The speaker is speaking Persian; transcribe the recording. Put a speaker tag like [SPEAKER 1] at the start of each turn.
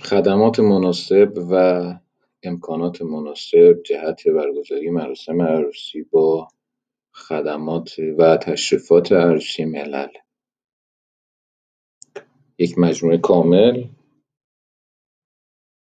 [SPEAKER 1] خدمات مناسب و امکانات مناسب جهت برگزاری مراسم عروسی با خدمات و تشریفات عروسی ملل. یک مجموعه کامل